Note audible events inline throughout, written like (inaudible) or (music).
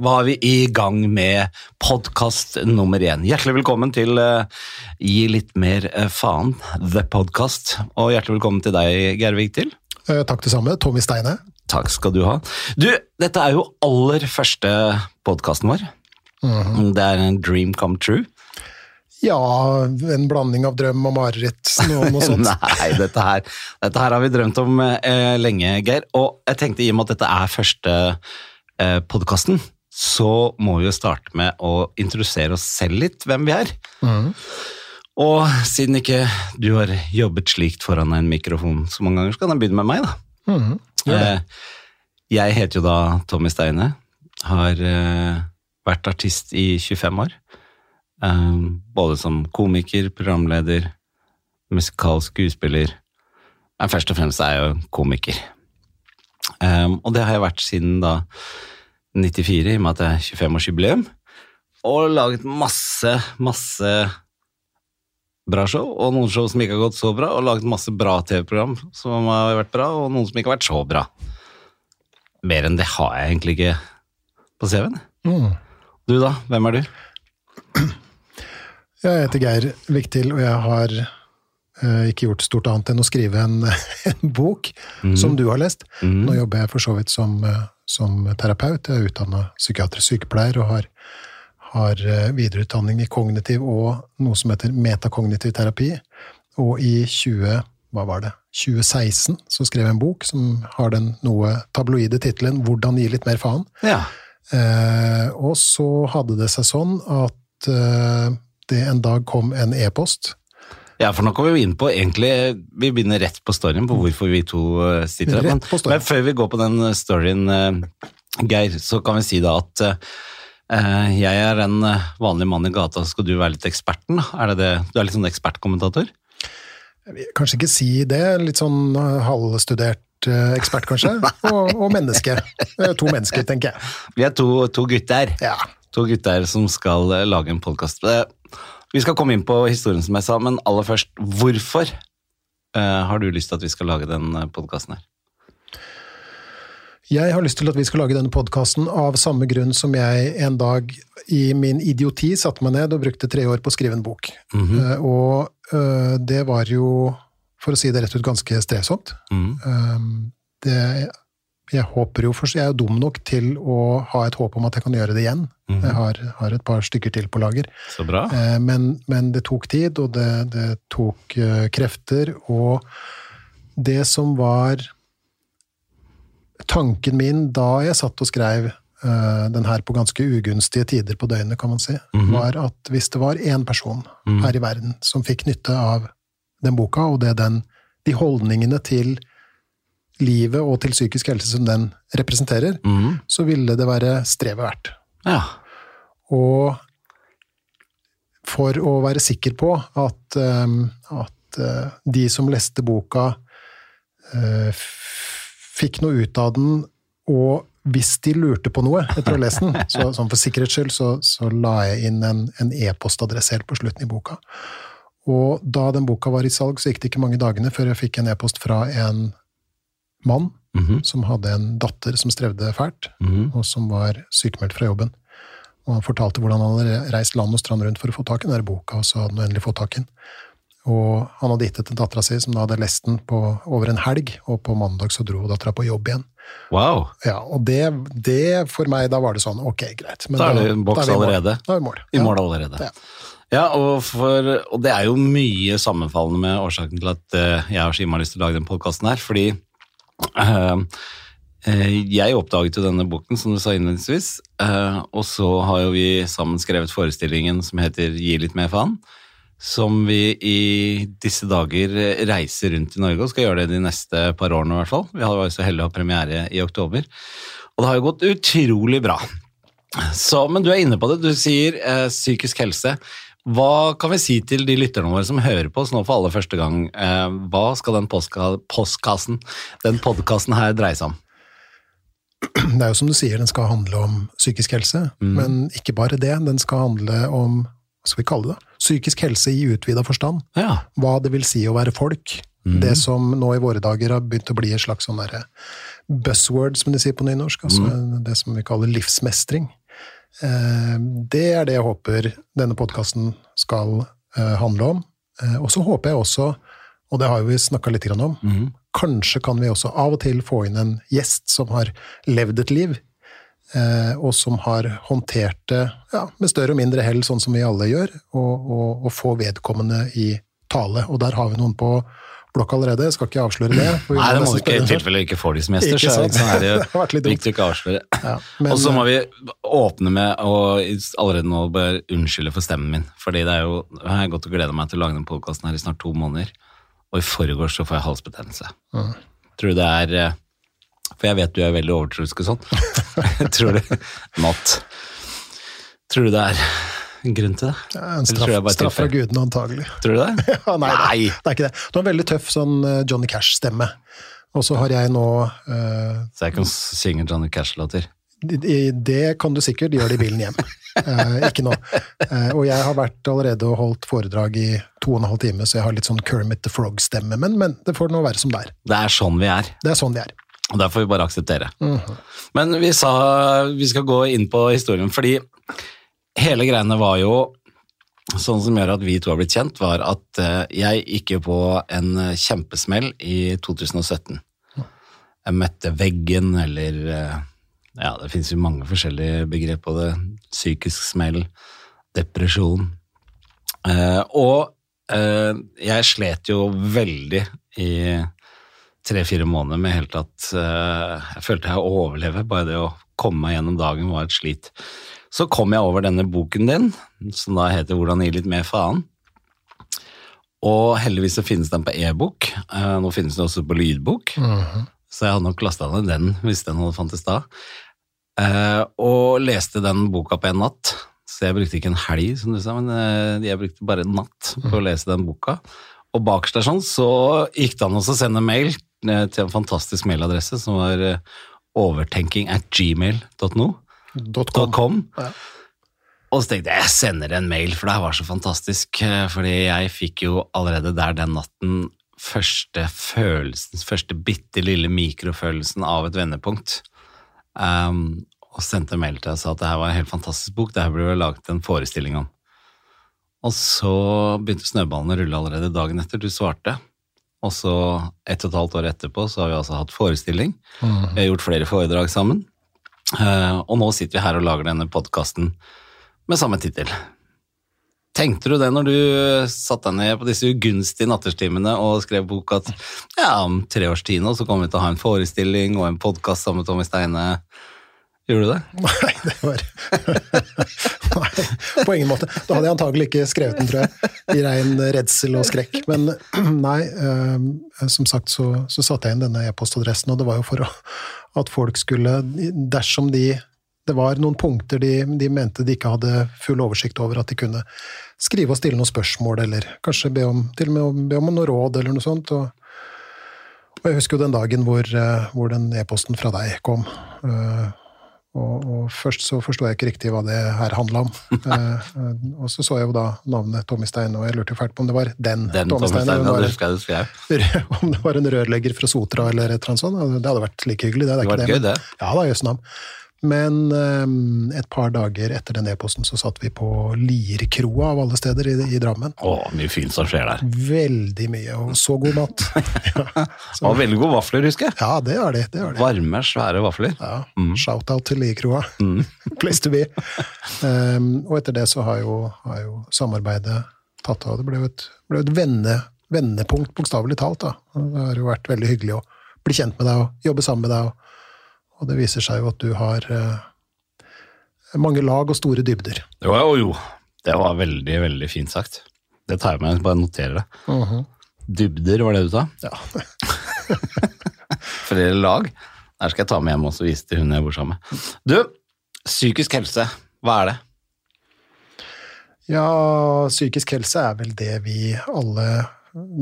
Var vi i gang med podkast nummer én. Hjertelig velkommen til uh, Gi litt mer uh, faen, The Podcast. Og hjertelig velkommen til deg, Geir Vigtil. Uh, takk det samme. Tommy Steine. Takk skal du ha. Du, dette er jo aller første podkasten vår. Mm -hmm. Det er en dream come true. Ja, en blanding av drøm og mareritt, noe, noe (laughs) sånt. Nei, dette her, dette her, har vi drømt om eh, lenge, Geir. Og jeg tenkte i og med at dette er første eh, podkasten, så må vi jo starte med å introdusere oss selv litt, hvem vi er. Mm. Og siden ikke du har jobbet slikt foran en mikrofon så mange ganger, så kan jeg begynne med meg, da. Mm. Eh, jeg heter jo da Tommy Steine. Har eh, vært artist i 25 år. Eh, både som komiker, programleder, musikalsk skuespiller. Men først og fremst er jeg jo komiker. Um, og det har jeg vært siden da 94, i og med at det er 25-årsjubileum. Og laget masse, masse bra show, og noen show som ikke har gått så bra. Og laget masse bra TV-program som har vært bra, og noen som ikke har vært så bra. Mer enn det har jeg egentlig ikke på CV-en. Mm. Du da, hvem er du? (clears throat) Jeg heter Geir Viktil, og jeg har uh, ikke gjort stort annet enn å skrive en, (laughs) en bok mm. som du har lest. Mm. Nå jobber jeg for så vidt som, uh, som terapeut. Jeg er utdanna psykiatrisk sykepleier og har, har uh, videreutdanning i kognitiv og noe som heter metakognitiv terapi. Og i 20, hva var det, 2016 så skrev jeg en bok som har den noe tabloide tittelen 'Hvordan gi litt mer faen'. Ja. og så hadde det seg sånn at det en dag kom en e-post. Ja, for nå kommer vi inn på egentlig Vi begynner rett på storyen på hvorfor vi to eh, sitter her. Men, men, før vi går på den storyen, uh, Geir, så kan vi si da at uh, jeg er en vanlig mann i gata, skal du være litt eksperten? Er det det? Du er litt sånn ekspertkommentator? Kanskje ikke si det. Litt sånn halvstudert ekspert, kanskje. (laughs) og, og, menneske. To mennesker, tenker jeg. Vi er to, to gutter. Ja. To gutter som skal lage en podkast. Vi skal komme inn på historien, som jeg sa, men aller først, hvorfor uh, har du lyst til at vi skal lage den eh, podkasten her? Jeg har lyst til at vi skal lage denne podkasten av samme grunn som jeg en dag i min idioti satte meg ned og brukte tre år på å skrive en bok. Mm -hmm. uh, og uh, det var jo, for å si det rett ut, ganske strevsomt. Mm -hmm. det jeg håper jo, for jeg er dum nok til å ha et håp om at jeg kan gjøre det igjen. Mm. Jeg har, har, et par stykker til på lager. Så bra. Eh, men, men, det tok tid, og det, det tok uh, krefter. Og det som var tanken min da jeg satt og skrev uh, den her på ganske ugunstige tider på døgnet, kan man si, mm -hmm. var at hvis det var én person mm. her i verden som fikk nytte av den boka, og det den, de holdningene til livet og til psykisk helse som den representerer, mm. så ville det være strevet verdt. Ja. Og for å være sikker på at, um, at uh, de som leste boka, uh, fikk noe ut av den, og hvis de lurte på noe etter å ha lest den, (laughs) så sånn for sikkerhets skyld, så, så, la jeg inn en e-postadresse helt på slutten i boka. Og da den boka var i salg, så gikk det ikke mange dagene før jeg fikk en e-post fra en mann mm -hmm. som hadde en datter som strevde fælt, mm -hmm. og som var sykemeldt fra jobben. Og han fortalte hvordan han hadde reist land og strand rundt for å få tak i den boka, og så hadde han endelig fått tak i den. Og han hadde gitt det til dattera si, som da hadde lest den på, over en helg, og på mandag så dro dattera på jobb igjen. Wow! Ja, Og det, det, for meg, da var det sånn, ok, greit. Men da er det en boks allerede? Da er vi i mål. I mål allerede. Ja. Ja, og, for, og, det er jo mye sammenfallende med årsaken til at uh, jeg har så innmari lyst til å lage den podkasten her. Fordi jeg oppdaget jo denne boken, som du sa innledningsvis, uh, og så har jo vi sammen skrevet forestillingen som heter Gi litt mer faen. Som vi i disse dager reiser rundt i Norge, og skal gjøre det de neste par årene i hvert fall. Vi har jo så heldig å ha premiere i oktober. Og det har jo gått utrolig bra. Så, men du er inne på det. Du sier eh, psykisk helse. Hva kan vi si til de lytterne våre som hører på oss nå for aller første gang? Eh, hva skal den postkassen, den podkasten her dreie seg om? Det er jo som du sier, den skal handle om psykisk helse, mm. men ikke bare det. Den skal handle om hva skal vi kalle det? Psykisk helse i utvida forstand. Ja. Hva det vil si å være folk. Mm. Det som nå i våre dager har begynt å bli et slags sånn buzzword, som de sier på nynorsk, altså det som vi kaller livsmestring. Eh, det er det jeg håper denne podkasten skal eh, handle om. Eh, og så håper jeg også, og det har vi snakka litt om, kanskje kan vi også av og til få inn en gjest som har levd et liv, og som har håndtert det ja, med større og mindre hell, sånn som vi alle gjør, og, og, og få vedkommende i tale. Og der har vi noen på blokk allerede. Jeg skal ikke avsløre det. Nei, det må du ikke i tilfelle ikke får de som gjester. Ikke så sant? så er det (laughs) Det har viktig å ikke avsløre. Ja, men- og så må vi åpne med å allerede nå bare unnskylde for stemmen min. Fordi det er jo, jeg har gått og gleda meg til å lage den podkasten her i snart to måneder. Og i forgårs så får jeg halsbetennelse. Tror du det er eh, For jeg vet du er veldig overtroisk og sånn. (laughs) Tror du Not. Tror du det er grunn til det? Ja, En straff, straff fra gudene, antagelig. Tror du det? (laughs) Ja, nei, Nei. Det, det er ikke det. Du har en veldig tøff sånn eh, Johnny Cash-stemme. Og så har jeg nå uh, Så jeg kan synge Johnny Cash-låter. Det kan du sikkert gjøre det i bilen hjem. Eh, ikke nå. Eh, og jeg har vært allerede og holdt foredrag i to og en halv time, så jeg har litt sånn Kermit the Frog-stemme. Men, men det får nå være som det er. Det er sånn vi er. Det er sånn vi er. Og der får vi bare akseptere. Mhm. Men vi sa vi skal gå inn på historien, fordi hele greiene var jo Sånn som gjør at vi to har blitt kjent, var at eh, jeg gikk jo på en eh, kjempesmell i 2017. Jeg møtte veggen, eller eh, Ja, det finnes jo mange forskjellige begrep på det. Psykisk smell, depresjon. Og jeg slet jo veldig i tre-fire måneder med helt at jeg følte jeg overleve. Bare det å komme meg gjennom dagen var et slit. Så kom jeg over denne boken din, som da heter Hvordan gi litt mer faen. Og heldigvis så finnes den på e-bok. Eh, nå finnes den også på lydbok. Så jeg hadde nok lasta ned den hvis den hadde fantes da. Eh, og leste den boka på en natt. Så jeg brukte ikke en helg, som du sa, men eh, jeg brukte bare en natt på å lese den boka. Og bakerst der sånn, så gikk det an å sende mail til en fantastisk mailadresse som var overtenking at gmail.no. Dot com. Ja. Og så tenkte jeg jeg sender en mail, for det her var så fantastisk. eh, Fordi jeg fikk jo allerede der den natten første følelsen, første bitte lille mikrofølelsen av et vendepunkt. Um, og sendte en mail til deg og sa at det her var en helt fantastisk bok, det her burde vi laget en forestilling om. Og så begynte snøballen å rulle allerede dagen etter du svarte. Og så ett og et halvt år etterpå så har vi altså hatt forestilling. Vi har gjort flere foredrag sammen. Eh, og nå sitter vi her og lager denne podkasten med samme tittel. Tenkte du det når du satte deg ned på disse ugunstige natterstimene og skrev bok at ja, om tre års tid nå så kommer vi til å ha en forestilling og en podkast sammen med Tommy Steine? Gjorde du det? (laughs) Nei, det var (laughs) Nei, på ingen måte. Da hadde jeg antagelig ikke skrevet den, tror jeg, i rein redsel og skrekk. Men (clears throat) nei, eh, som sagt så, så satte jeg inn denne e-postadressen, og det var jo for å, at folk skulle, dersom de det var noen punkter de, de mente de ikke hadde full oversikt over, at de kunne skrive og stille noen spørsmål, eller kanskje be om, til og med be om noe råd, eller noe sånt. Og, og jeg husker jo den dagen hvor, eh, hvor den e-posten fra deg kom. Eh, og, og først så forsto jeg ikke riktig hva det her handla om. (laughs) Eh, eh, og så så jeg jo da navnet Tommy Stein, og jeg lurte jo fælt på om det var den, Den Tommy eller om det det (laughs) Om det var en rørlegger fra Sotra eller et eller annet sånt. Det hadde vært like hyggelig. Det, det, Det var gøy, det. Ja da, jøss navn. Men um, et par dager etter den e-posten så satt vi på Lierkroa av alle steder i, i Drammen. Å, mye fint som skjer der. Veldig mye, og så god mat. (laughs) ja, så. Og veldig gode vafler, husker jeg. ja, det gjør de. det, er de. Varme, svære vafler. Ja, Shout-out til Lierkroa. (laughs) Place to be. Um, og etter det så har jo, har jo samarbeidet tatt av. Det ble jo et, ble et vende, vendepunkt, bokstavelig talt. da. Det har jo vært veldig hyggelig å bli kjent med deg og jobbe sammen med deg. Og, og det viser seg jo at du har eh, mange lag og store dybder. Jo, jo, jo. Det var veldig, veldig fint sagt. Det tar jeg med, bare noterer det. Dybder, var det du sa? Ja. (laughs) Flere lag. Der skal jeg ta med hjem også og vise til hun jeg bor sammen med. Du, psykisk helse, hva er det? ja, psykisk helse er vel det vi alle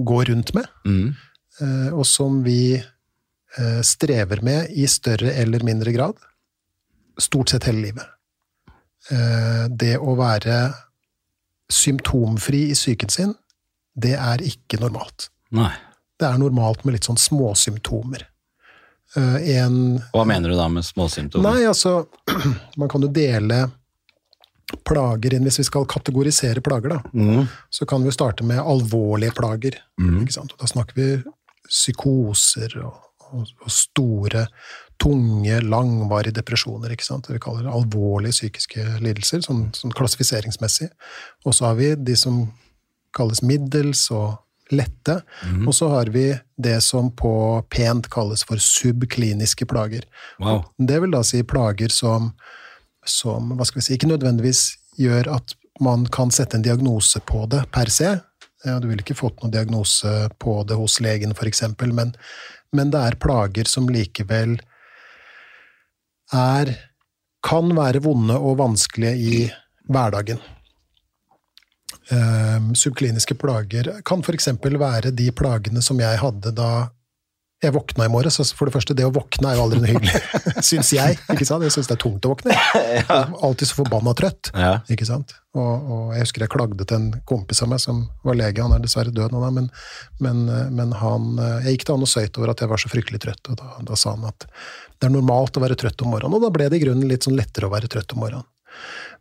går rundt med. Mm. eh, og som vi strever med i større eller mindre grad, stort sett hele livet. Eh, Det å være symptomfri i psyken sin, det er ikke normalt. Nei. Det er normalt med litt sånn småsymptomer. Eh, en Hva mener du da med småsymptomer? Nei, altså (clears throat) Man kan jo dele plager inn Hvis vi skal kategorisere plager, da, Mm. så kan vi jo starte med alvorlige plager. Mm. Da snakker vi psykoser og, og, store, tunge, langvarige depresjoner. Ikke sant? Det vi kaller alvorlige psykiske lidelser, sånn, sånn klassifiseringsmessig. Og så har vi de som kalles middels og lette. Og så har vi det som på pent kalles for subkliniske plager. Wow. Det vil da si plager som, som hva skal vi si, ikke nødvendigvis gjør at man kan sette en diagnose på det per se. Ja, du ville ikke fått noen diagnose på det hos legen, f.eks., men, men det er plager som likevel er kan være vonde og vanskelige i hverdagen. Um, subkliniske plager kan f.eks. være de plagene som jeg hadde da jeg våkna i morges. Altså for det første, det å våkne er jo aldri noe hyggelig, (laughs) syns jeg. ikke sant? Jeg syns det er tungt å våkne. (laughs) Alltid så forbanna trøtt. Ja. ikke sant? Og, og jeg husker jeg klagde til en kompis av meg som var lege, han er dessverre død nå, men, men, men han Jeg gikk til han og søyt over at jeg var så fryktelig trøtt, og da, da sa han at det er normalt å være trøtt om morgenen. Og da ble det i grunnen litt sånn lettere å være trøtt om morgenen.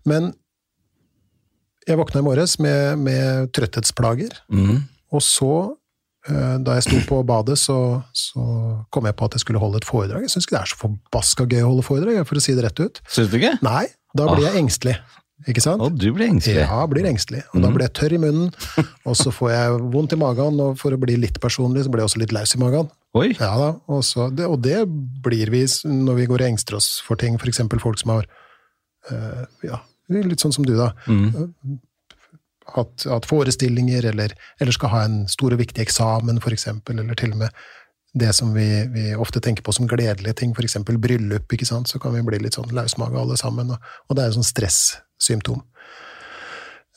Men jeg våkna i morges med, med trøtthetsplager, Mm. og så eh, da jeg sto på badet, så, så kom jeg på at jeg skulle holde et foredrag. Jeg syns ikke det er så forbaska gøy å holde foredrag, for å si det rett ut. Syns du ikke? Nei, da blir jeg engstelig. Ikke sant? Og du blir engstelig. Ja, blir engstelig. Og da blir jeg tørr i munnen, og så får jeg vondt i magen, og for å bli litt personlig, så blir jeg også litt laus i magen. Oi. Ja da, og, så, det, og det blir vi når vi går og engster oss for ting, f.eks. folk som har eh, ja, litt sånn som du, da. Mm. Hatt, hatt forestillinger, eller, eller skal ha en stor og viktig eksamen, f.eks., eller til og med det som vi, vi ofte tenker på som gledelige ting, f.eks. bryllup, ikke sant? så kan vi bli litt sånn lausmage alle sammen, og, og det er et sånn stressymptom.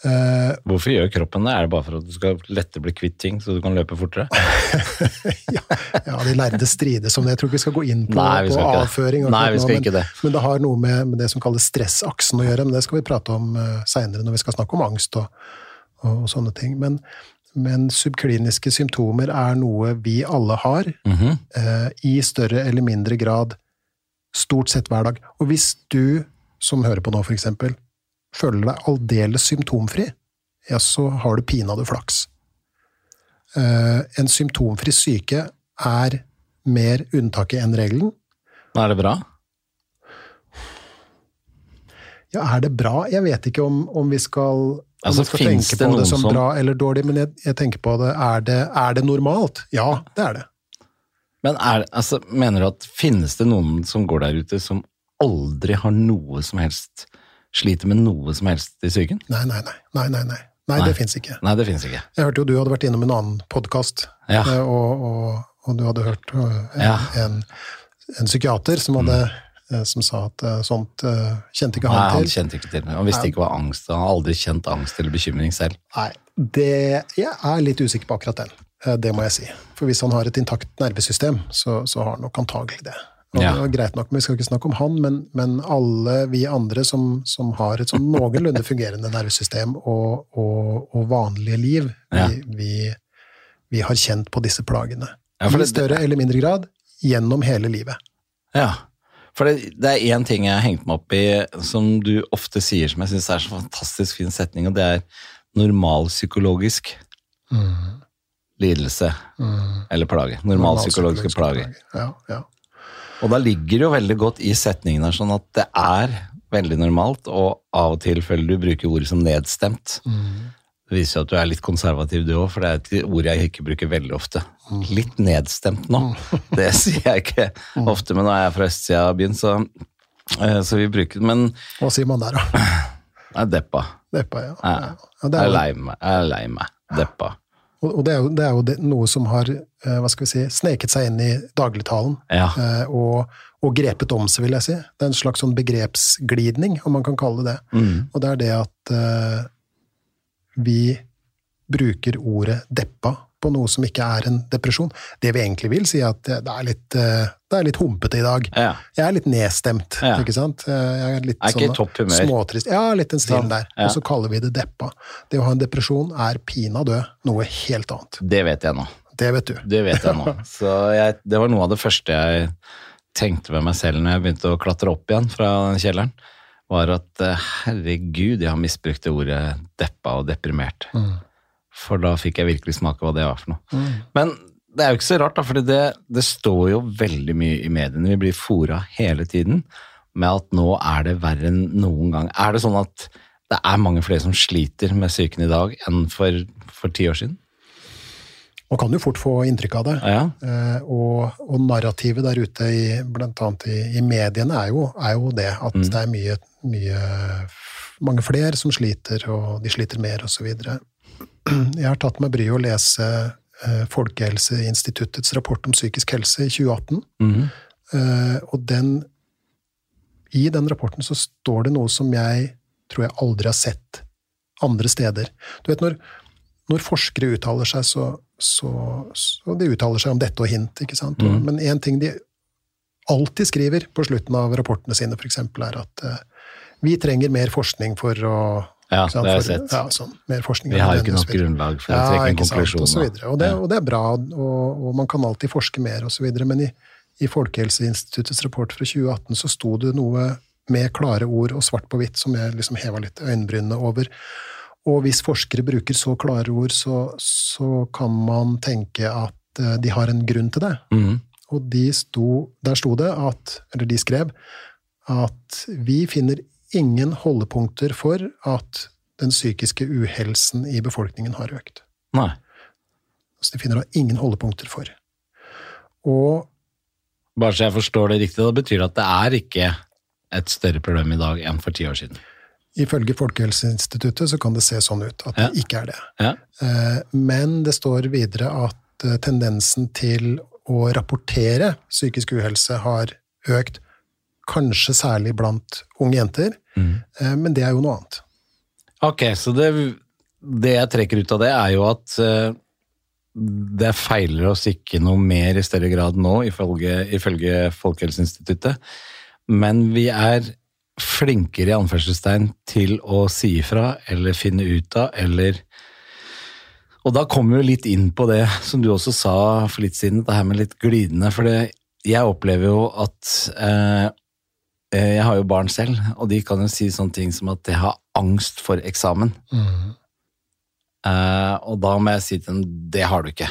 Eh, Hvorfor gjør kroppen det? Er det bare for at du skal lette bli kvitt ting, så du kan løpe fortere? (laughs) ja, ja, de lærde strides om det. Jeg tror ikke vi skal gå inn på, Nei, på avføring. Nei, vi nå, skal men, ikke det. Men det har noe med, med det som kalles stressaksen å gjøre, men det skal vi prate om uh, seinere når vi skal snakke om angst og, og, sånne ting. Men, men subkliniske symptomer er noe vi alle har, mm -hmm. uh, i større eller mindre grad, stort sett hver dag. Og hvis du, som hører på nå, for eksempel, føler deg aldeles symptomfri, ja, så har du pinadø flaks. Eh, en symptomfri syke er mer unntaket enn regelen. Er det bra? Ja, er det bra? Jeg vet ikke om, om vi skal, om Altså, skal tenke det på det som som- bra eller dårlig, men jeg, jeg tenker på det er, det er det normalt? Ja, det er det. Men er, altså, mener du at finnes det noen som går der ute som aldri har noe som helst Sliter med noe som helst i psyken? Nei, nei, nei. nei, nei, nei. nei Nei. det fins ikke. Nei, det finnes ikke. Jeg hørte jo du hadde vært innom en annen podkast, Ja. og, og, og du hadde hørt øh, en, Ja. en, en psykiater som, hadde, mm som sa at sånt kjente ikke han, Nei, han til. kjente ikke til. Han visste ikke hva angst Han har aldri kjent angst eller bekymring selv. Nei, det, jeg er litt usikker på akkurat den. Eh, Det må jeg si. For hvis han har et intakt nervesystem, så, så har han nok antagelig det. Og Ja. Greit nok, men Vi skal ikke snakke om han, men, men alle vi andre som, som har et sånn noenlunde fungerende nervesystem og, og, og vanlige liv, Ja. vi, vi, vi har kjent på disse plagene. Ja, for I større eller mindre grad gjennom hele livet. Ja. For det, det er én ting jeg har hengt meg opp i, som du ofte sier, som jeg syns er så fantastisk fin setning, og det er normalpsykologisk lidelse eller plage. Normalpsykologiske plager. Ja, ja. Og da ligger det jo veldig godt i setningen her, sånn at det er veldig normalt, og av og til føler du bruker ordet som nedstemt. Det viser jo at du er litt konservativ du òg, for det er et ord jeg ikke bruker veldig ofte. Litt nedstemt nå. Det sier jeg ikke ofte, men nå er jeg fra østsida av byen, så, eh, så vi bruker det. Men Hva sier man der, da? jeg er deppa. Deppa, ja. Jeg er lei meg. Jeg er lei meg. Deppa. Og det er jo, det er jo det, noe som har eh, hva skal vi si, sneket seg inn i dagligtalen. Ja. eh, og, og grepet om seg, vil jeg si. Det er en slags sånn begrepsglidning, om man kan kalle det det. Mm. Og det er det at uh, vi bruker ordet deppa på noe som ikke er en depresjon. Det vi egentlig vil si, at det er litt, eh, det er litt humpete i dag. Ja. Jeg er litt nedstemt, Ja. ikke sant? Eh, Jeg er litt Er ikke i topp humør. småtrist. Ja, litt den stilen der. Ja. Og så kaller vi det deppa. Det å ha en depresjon er pinadø noe helt annet. Det vet jeg nå. Det vet du. Det vet jeg nå. (laughs) Så jeg, det var noe av det første jeg tenkte med meg selv når jeg begynte å klatre opp igjen fra kjelleren, var at eh, herregud, jeg har misbrukt det ordet deppa og deprimert. For da fikk jeg virkelig smake hva det var for noe. Men det er jo ikke så rart, da, for det, det står jo veldig mye i mediene. Vi blir fora hele tiden med at nå er det verre enn noen gang. Er det sånn at det er mange flere som sliter med psyken i dag enn for, for ti år siden? Man kan jo fort få inntrykk av det. Ja. Eh, og, og narrativet der ute, i, blant annet i, i mediene, er jo, er jo det. At det er mye, mye mange flere som sliter, og de sliter mer, osv. Jeg har tatt meg bryet å lese eh, Folkehelseinstituttets rapport om psykisk helse i 2018. Mhm. Eh, og den I den rapporten så står det noe som jeg tror jeg aldri har sett andre steder. Du vet, når, når forskere uttaler seg, så, så, så De uttaler seg om dette og hint, ikke sant? Og, Men én ting de alltid skriver på slutten av rapportene sine, f.eks., er at eh, vi trenger mer forskning for å Ja, det har jeg sett. Ja, sånn, mer forskning Vi har jo ikke nok grunnlag for å trekke en konklusjon. sant. Og, så videre. og, det, og det er bra, og, og man kan alltid forske mer, osv. Men i, i Folkehelseinstituttets rapport fra 2018 så sto det noe med klare ord og svart på hvitt som jeg liksom heva litt øyenbrynene over. Og hvis forskere bruker så klare ord, så, så kan man tenke at eh, de har en grunn til det. Mm. Og de sto, der sto det at, eller de skrev, at vi finner ingen holdepunkter for at den psykiske uhelsen i befolkningen har økt. Nei. Så de finner da ingen holdepunkter for. Og Bare så jeg forstår det riktig, da betyr det at det er ikke et større problem i dag enn for ti år siden. ifølge Folkehelseinstituttet så kan det se sånn ut at Ja. det ikke er det. Ja. Eh, Men det står videre at eh, tendensen til å rapportere psykisk uhelse har økt, kanskje særlig blant unge jenter, Mm. men det er jo noe annet. Ok, så det, det jeg trekker ut av det, er jo at eh, det feiler oss ikke noe mer i større grad nå, ifølge, ifølge Folkehelseinstituttet. Men vi er flinkere i anførselstegn til å si ifra eller finne ut av, eller Og da kommer vi litt inn på det som du også sa for litt siden, det her med litt glidende. For det, jeg opplever jo at eh, eh, Jeg har jo barn selv, og de kan jo si sånne ting som at jeg har angst for eksamen. Eh, og da må jeg si til dem det har du ikke.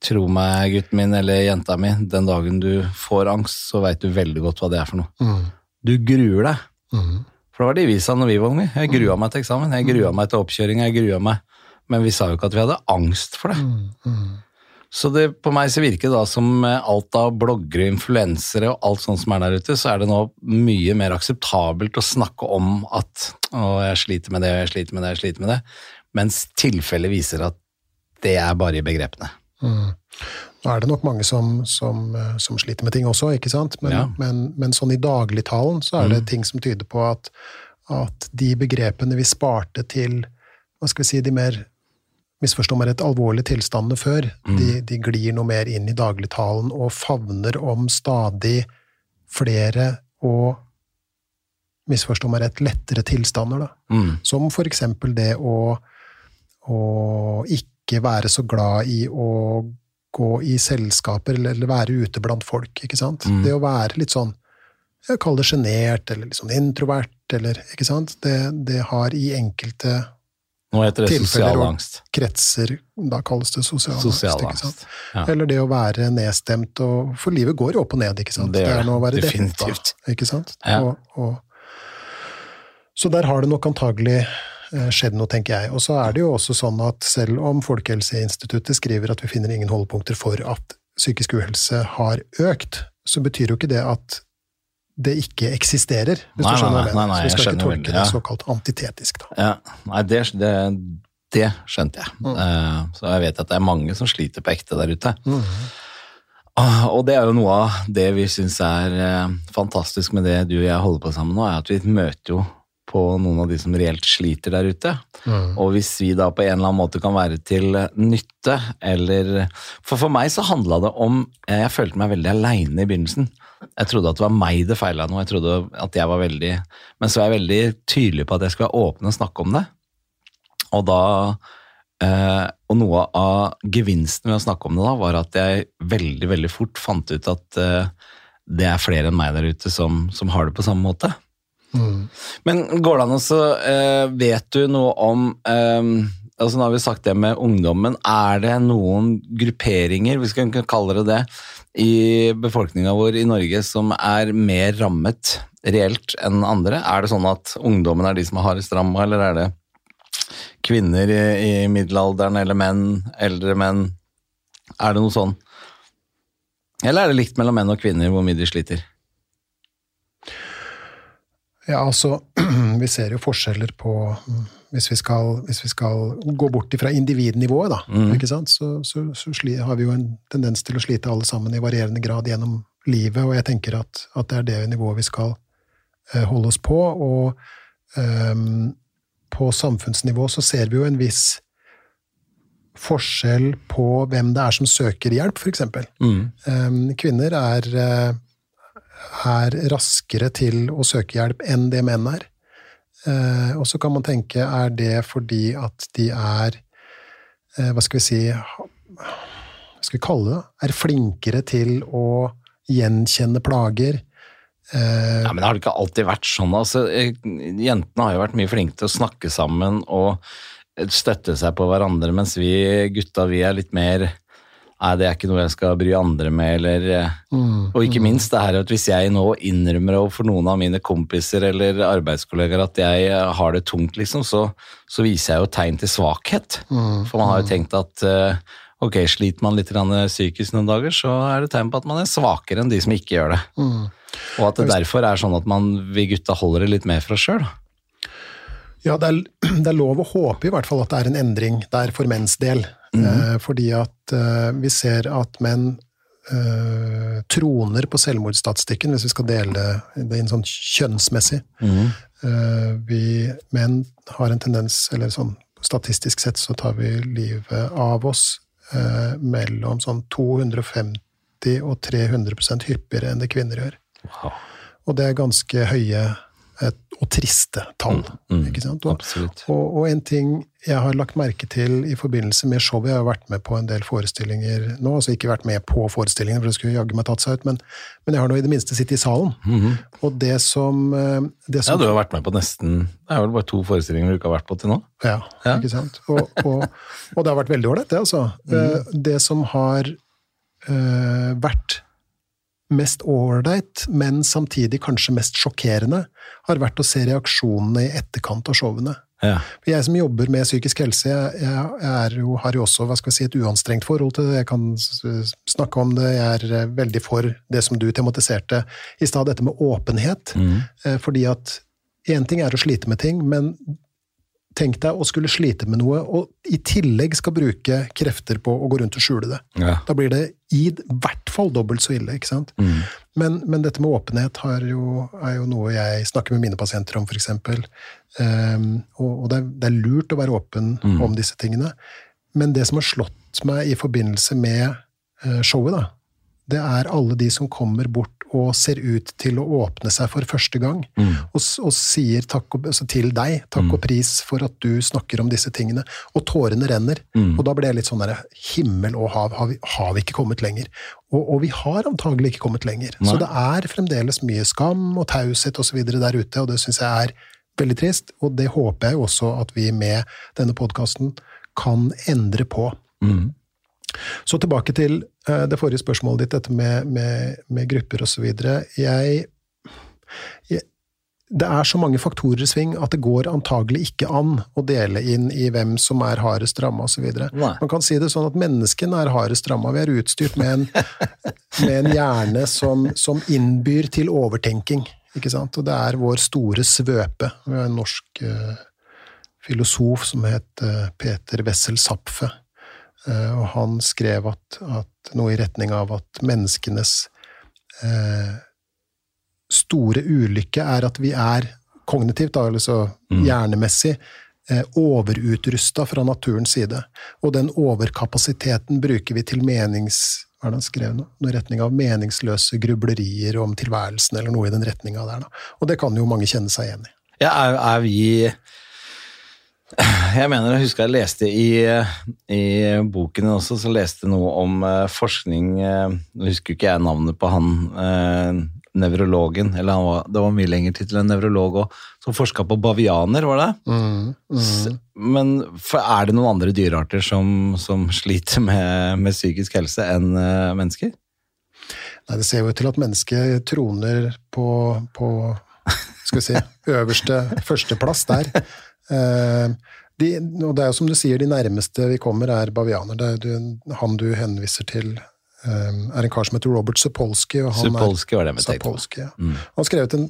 Tro meg, gutten min eller jenta mi, den dagen du får angst, så veit du veldig godt hva det er for noe. Du gruer deg. For det var det vi sa når vi var unge. Jeg grua meg til eksamen, jeg grua meg til oppkjøring, jeg grua meg. Men vi sa jo ikke at vi hadde angst for det. Så det, på meg så virker det da som alt av bloggere, influensere og alt sånt som er der ute, så er det nå mye mer akseptabelt å snakke om at å, jeg sliter med det, jeg sliter med det, jeg sliter med det, mens tilfellet viser at det er bare i begrepene. Nå er det nok mange som, som, eh, som sliter med ting også, ikke sant? Men, Ja. Mm. men, men sånn i dagligtalen så er det ting som tyder på at, at de begrepene vi sparte til hva skal vi si, de mer misforstå meg rett, alvorlige tilstandene før, Mm. de, de glir noe mer inn i dagligtalen og favner om stadig flere og misforstå meg rett, lettere tilstander. Da. Mm. Som for eksempel det å, å ikke være så glad i å gå i selskaper eller, eller være ute blant folk. ikke sant? Mm. Det å være litt sånn jeg kaller det sjenert eller litt sånn introvert, eller ikke sant? Det, det har i enkelte Nå heter det sosial og- angst. kretser Da kalles det sosial, Sosial angst. sant? Ja. Eller det å være nedstemt og For livet går jo opp og ned, ikke sant? Det det er noe å være definitivt. deppa, ikke sant? Ja. Og, og, så der har det nok antagelig eh, skjedd noe, tenker jeg. Og så er det jo også sånn at selv om Folkehelseinstituttet skriver at vi finner ingen holdepunkter for at psykisk uhelse har økt, så betyr jo ikke det at det ikke eksisterer, hvis Nei, du skjønner nei, nei, nei, Så vi skal ikke tolke det såkalt antitetisk, da. Ja, nei, det, det, det skjønte jeg. Mm. Uh, så jeg vet at det er mange som sliter på ekte der ute. Mm. Ah, Og det er jo noe av det vi syns er eh, fantastisk med det du og jeg holder på sammen nå, er at vi møter jo på noen av de som reelt sliter der ute. Mm. Og hvis vi da på en eller annen måte kan være til nytte, eller For for meg så handla det om eh, Jeg følte meg veldig aleine i begynnelsen. Jeg trodde at det var meg det feila noe, jeg trodde at jeg var veldig Men så er jeg veldig tydelig på at jeg skal være åpen og snakke om det. Og da Uh, og noe av gevinsten ved å snakke om det da, var at jeg veldig, veldig fort fant ut at uh, det er flere enn meg der ute som, som har det på samme måte. Men går det an å eh, Vet du noe om eh, altså Nå har vi sagt det med ungdommen. Er det noen grupperinger, vi skal ikke kalle det det, i befolkninga vår i Norge som er mer rammet reelt enn andre? Er det sånn at ungdommen er de som er hardest ramma, eller er det kvinner i, i middelalderen, eller menn, eldre menn? Er det noe sånn? Eller er det likt mellom menn og kvinner hvor mye de sliter? Ja, altså, (clears throat) vi ser jo forskjeller på mm, Hvis vi skal, hvis vi skal gå bort fra individnivået, da, ikke sant? så, så, så sli, har vi jo en tendens til å slite alle sammen i varierende grad gjennom livet, og jeg tenker at, at det er det nivået vi skal eh, holde oss på. Og um, på samfunnsnivå så ser vi jo en viss forskjell på hvem det er som søker hjelp, f.eks. Um, kvinner er, eh, er raskere til å søke hjelp enn det menn er. Eh, og så kan man tenke, er det fordi at de er eh, Hva skal vi si Hva skal vi kalle det? Er flinkere til å gjenkjenne plager? Eh, Ja, men det Har det ikke alltid vært sånn? Altså, jentene har jo vært mye flinke til å snakke sammen og støtte seg på hverandre, mens vi gutta vi er litt mer Nei, det er ikke noe jeg skal bry andre med, eller mm. Og ikke minst det her at hvis jeg nå innrømmer overfor noen av mine kompiser eller arbeidskollegaer at jeg eh, har det tungt, liksom, så, så viser jeg jo tegn til svakhet. For man har jo tenkt at eh, ok, sliter man litt psykisk noen dager, så er det tegn på at man er svakere enn de som ikke gjør det. Og at det derfor er sånn at man, vi gutta holder det litt mer for oss sjøl. Ja, det er, (clears throat) det er lov å håpe i hvert fall at det er en endring der for menns del. Eh, fordi at eh, vi ser at menn eh, troner på selvmordsstatistikken, hvis vi skal dele det inn sånn kjønnsmessig. Eh, vi menn har en tendens, eller sånn statistisk sett så tar vi livet av oss eh, mellom sånn 250 og 300% hyppigere enn det kvinner gjør. Og det er ganske høye og triste tall. Mm, ikke sant? Og, og, og en ting jeg har lagt merke til i forbindelse med showet Jeg har vært med på en del forestillinger nå, altså ikke vært med på forestillingene, for det skulle jaggu meg tatt seg ut, men, men jeg har nå i det minste sittet i salen. Og det som, eh, det som, Ja, du har vært med på nesten Det er vel bare to forestillinger du ikke har vært på til nå? Ja, Ja. ikke sant? Og, og, det har vært veldig ålreit, det, altså. Mm. Det som har eh, vært mest ålreit, men samtidig kanskje mest sjokkerende, har vært å se reaksjonene i etterkant av showene. Ja. Jeg som jobber med psykisk helse, jeg, jeg er jo, har jo også si, et uanstrengt forhold til det. Jeg kan snakke om det. Jeg er eh, veldig for det som du tematiserte i stad, dette med åpenhet. Mm. Fordi at én ting er å slite med ting, men tenk deg å skulle slite med noe, og i tillegg skal bruke krefter på å gå rundt og skjule det. Ja. Da blir det i hvert fall dobbelt så ille, ikke sant? Men, men dette med åpenhet har jo, er jo noe jeg snakker med mine pasienter om, f.eks. Um, og og det, er, det er lurt å være åpen om disse tingene. Men det som har slått meg i forbindelse med eh, showet, da, det er alle de som kommer bort og ser ut til å åpne seg for første gang, og, og sier takk altså til deg, takk og pris for at du snakker om disse tingene. Og tårene renner. Og da ble jeg litt sånn der, himmel og hav, har vi, har vi ikke kommet lenger? Og, og vi har antagelig ikke kommet lenger. Så det er fremdeles mye skam og taushet osv. der ute, og det syns jeg er veldig trist. Og det håper jeg jo også at vi med denne podkasten kan endre på. Så tilbake til eh, det forrige spørsmålet ditt, dette med, med, med grupper osv. Jeg, jeg Det er så mange faktorer i sving at det går antagelig ikke an å dele inn i hvem som er hardest ramma osv. Man kan si det sånn at menneskene er hardest ramma. Vi er utstyrt med en, (laughs) med en hjerne som, som innbyr til overtenking. Ikke sant? Og det er vår store svøpe. Vi har en norsk uh, filosof som het uh, Peter Wessel Zapfe. Eh, og han skrev at, at noe i retning av at menneskenes eh, store ulykke er at vi er kognitivt, da, altså hjernemessig, eh, overutrusta fra naturens side. Og den overkapasiteten bruker vi til menings... Hva er det han skrev nå? Noe i retning av meningsløse grublerier om tilværelsen, eller noe i den retninga der. Da. Og det kan jo mange kjenne seg igjen i. Ja, er, er vi Jeg mener jeg husker jeg leste i, i boken din også, så leste jeg noe om eh, forskning eh, Nå husker ikke jeg navnet på han eh, nevrologen, eller han var, det var mye lenger til enn nevrolog òg, som forska på bavianer, var det? S- Men for, er det noen andre dyrearter som, som sliter med, med psykisk helse enn eh, mennesker? Nei, det ser jo til at mennesket troner på, på skal vi si, (laughs) øverste førsteplass der. Eh, de, og det er jo som du sier, de nærmeste vi kommer er bavianer. Det er du, han du henviser til, eh, er en kar som heter Robert Sapolsky. Og han Sapolsky var det med. Sapolsky, ja. Mm. Han har skrevet en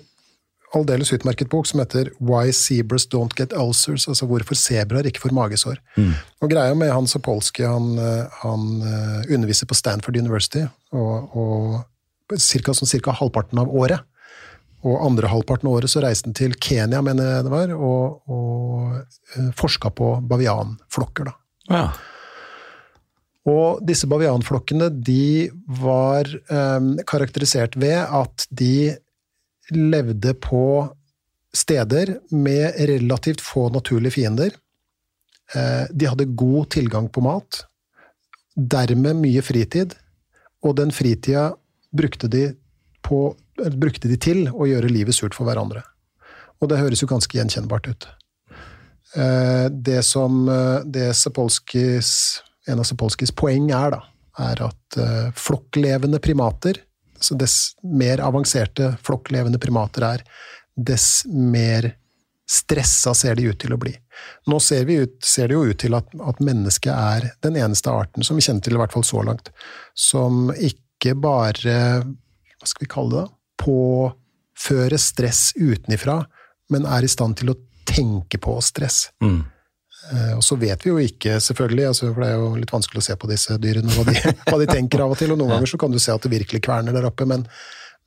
aldeles utmerket bok som heter Why Zebras Don't Get Ulcers, altså hvorfor sebraer ikke får magesår. Mm. Og greia med han Sapolsky, han, han eh, underviser på Stanford University, og, og cirka, sånn cirka halvparten av året. Og andre halvparten av året så reiste han til Kenya, mener jeg det var, og, og eh, forska på bavianflokker. da. Ja. Og disse bavianflokkene de var eh, karakterisert ved at de levde på steder med relativt få naturlige fiender. Eh, de hadde god tilgang på mat, dermed mye fritid, og den fritida brukte de, på, brukte de til å gjøre livet surt for hverandre. Og det høres jo ganske gjenkjennbart ut. Eh, Det som eh, det Sapolskis, en av Sapolskis poeng er, da, er at eh, flokklevende primater, så dess mer avanserte flokklevende primater er, dess mer stressa ser de ut til å bli. Nå ser, ut, ser det jo ut til at, at mennesket er den eneste arten, som vi kjenner til i hvert fall så langt, som ikke bare, hva skal vi kalle det, påføre stress utenifra, men er i stand til å tenke på stress. Mm. Eh, Og så vet vi jo ikke, selvfølgelig, altså, for det er jo litt vanskelig å se på disse dyrene, hva de, (laughs) hva de tenker av og til, og noen ganger så kan du se at det virkelig kverner der oppe, men,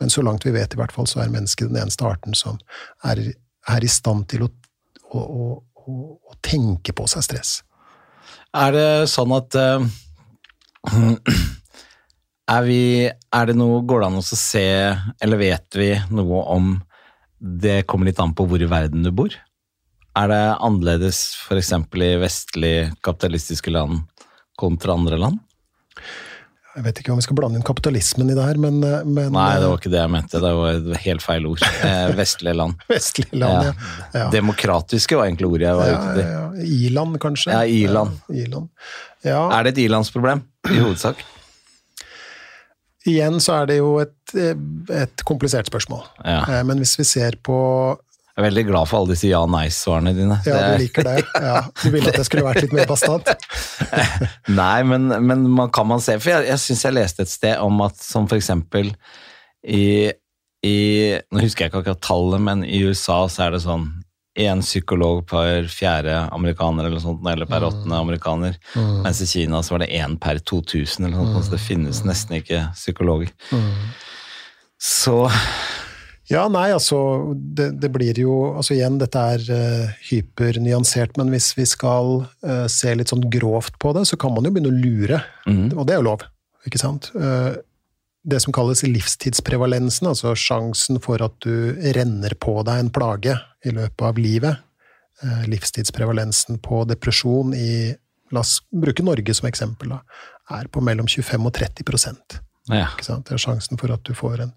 men så langt vi vet i hvert fall, så er mennesket den eneste arten som er, er i stand til å, å, å, å, tenke på seg stress. Er det sånn at eh, (clears throat) er, vi, er det noe Går det an å se, eller vet vi noe om Det kommer litt an på hvor i verden du bor? Er det annerledes f.eks. i vestlig kapitalistiske land kontra andre land? Jeg vet ikke om vi skal blande inn kapitalismen i det her, men, eh, men Nei, det var ikke det jeg mente. Det var helt feil ord. (laughs) Eh, vestlige land. vestlige land, ja. ja. Demokratiske var egentlig ordet jeg var Ja, ute etter. ja, ja. I-land, kanskje? Ja, i-land. Ja. Er det et i-landsproblem, i hovedsak? Igjen så er det jo et, et komplisert spørsmål. Ja. Eh, Men hvis vi ser på Jeg er veldig glad for alle disse ja-nei-svarene dine. Ja, du liker det. Ja, du ville at jeg skulle vært litt mer bastant. (laughs) Nei, men, men man kan man se For jeg, jeg syns jeg leste et sted om at som for eksempel i, i Nå husker jeg ikke akkurat tallet, men i USA så er det sånn én psykolog per fjerde amerikaner, eller sånt, eller per åttende amerikaner. Mens i Kina så var det én per 2000, eller sånt, sånt, så det finnes nesten ikke psykologer. Så Ja, nei, altså det, det blir jo Altså igjen, dette er uh, hypernyansert, men hvis vi skal uh, se litt sånn grovt på det, så kan man jo begynne å lure. Mm. Og det er jo lov, ikke sant? Eh, det som kalles livstidsprevalensen, altså sjansen for at du renner på deg en plage i løpet av livet. Eh, livstidsprevalensen på depresjon i La oss bruke Norge som eksempel, da. Er på mellom 25 og 30 ja. ikke sant? Det er sjansen for at du får en,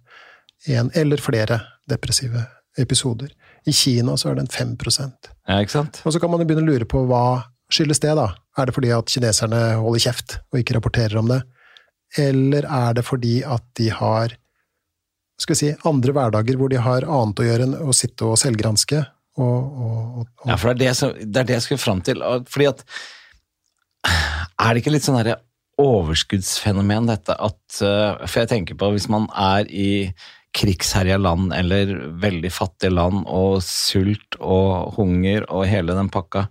en eller flere depressive episoder. I Kina så er den 5 ja, ikke sant? Og så kan man jo begynne å lure på hva skyldes det, da? Er det fordi at kineserne holder kjeft og ikke rapporterer om det? Eller er det fordi at de har skal vi si, andre hverdager hvor de har annet å gjøre enn å sitte og selvgranske? Og, og, og, Ja, for det er det, som, det er det jeg skulle fram til. Fordi at Er det ikke litt sånn derre overskuddsfenomen, dette at eh, For jeg tenker på hvis man er i krigsherja land eller veldig fattige land og sult og hunger og hele den pakka,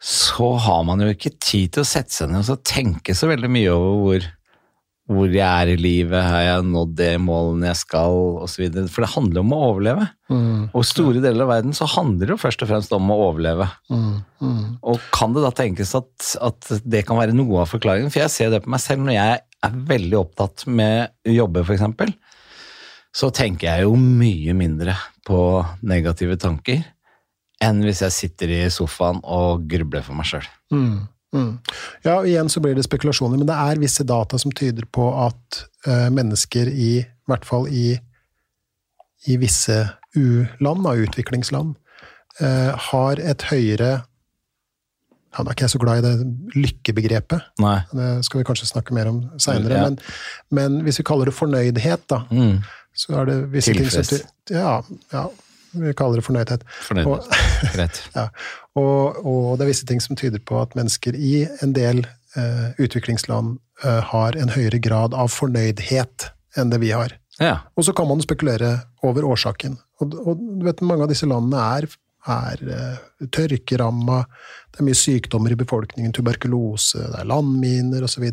så har man jo ikke tid til å sette seg ned og tenke så veldig mye over hvor, hvor jeg er i livet, har jeg nådd det målene jeg skal, osv. For det handler om å overleve. mm, Og i store deler av verden så handler det jo først og fremst om å overleve. mm, mm. Og kan det da tenkes at, at det kan være noe av forklaringen? For jeg ser det på meg selv når jeg er veldig opptatt med å jobbe, f.eks. Så tenker jeg jo mye mindre på negative tanker enn hvis jeg sitter i sofaen og grubler for meg sjøl. Mm. Mm. Ja, igjen så blir det spekulasjoner, men det er visse data som tyder på at uh, mennesker i, i hvert fall i, i visse u-land, utviklingsland, uh, har et høyere ja, Da er ikke jeg så glad i det lykkebegrepet. Nei. Det skal vi kanskje snakke mer om seinere. Ja. Men, men hvis vi kaller det fornøydhet, da, Mm. så er det visse ting som Ja, ja, vi kaller det fornøydhet. Fornøydhet, Og- Greit. (laughs) Ja, og, og det er visse ting som tyder på at mennesker i en del eh, utviklingsland eh, har en høyere grad av fornøydhet enn det vi har. Ja. Og så kan man spekulere over årsaken. Og, og du vet, mange av disse landene er, er uh, tørkeramma, det er mye sykdommer i befolkningen, tuberkulose, det er landminer osv.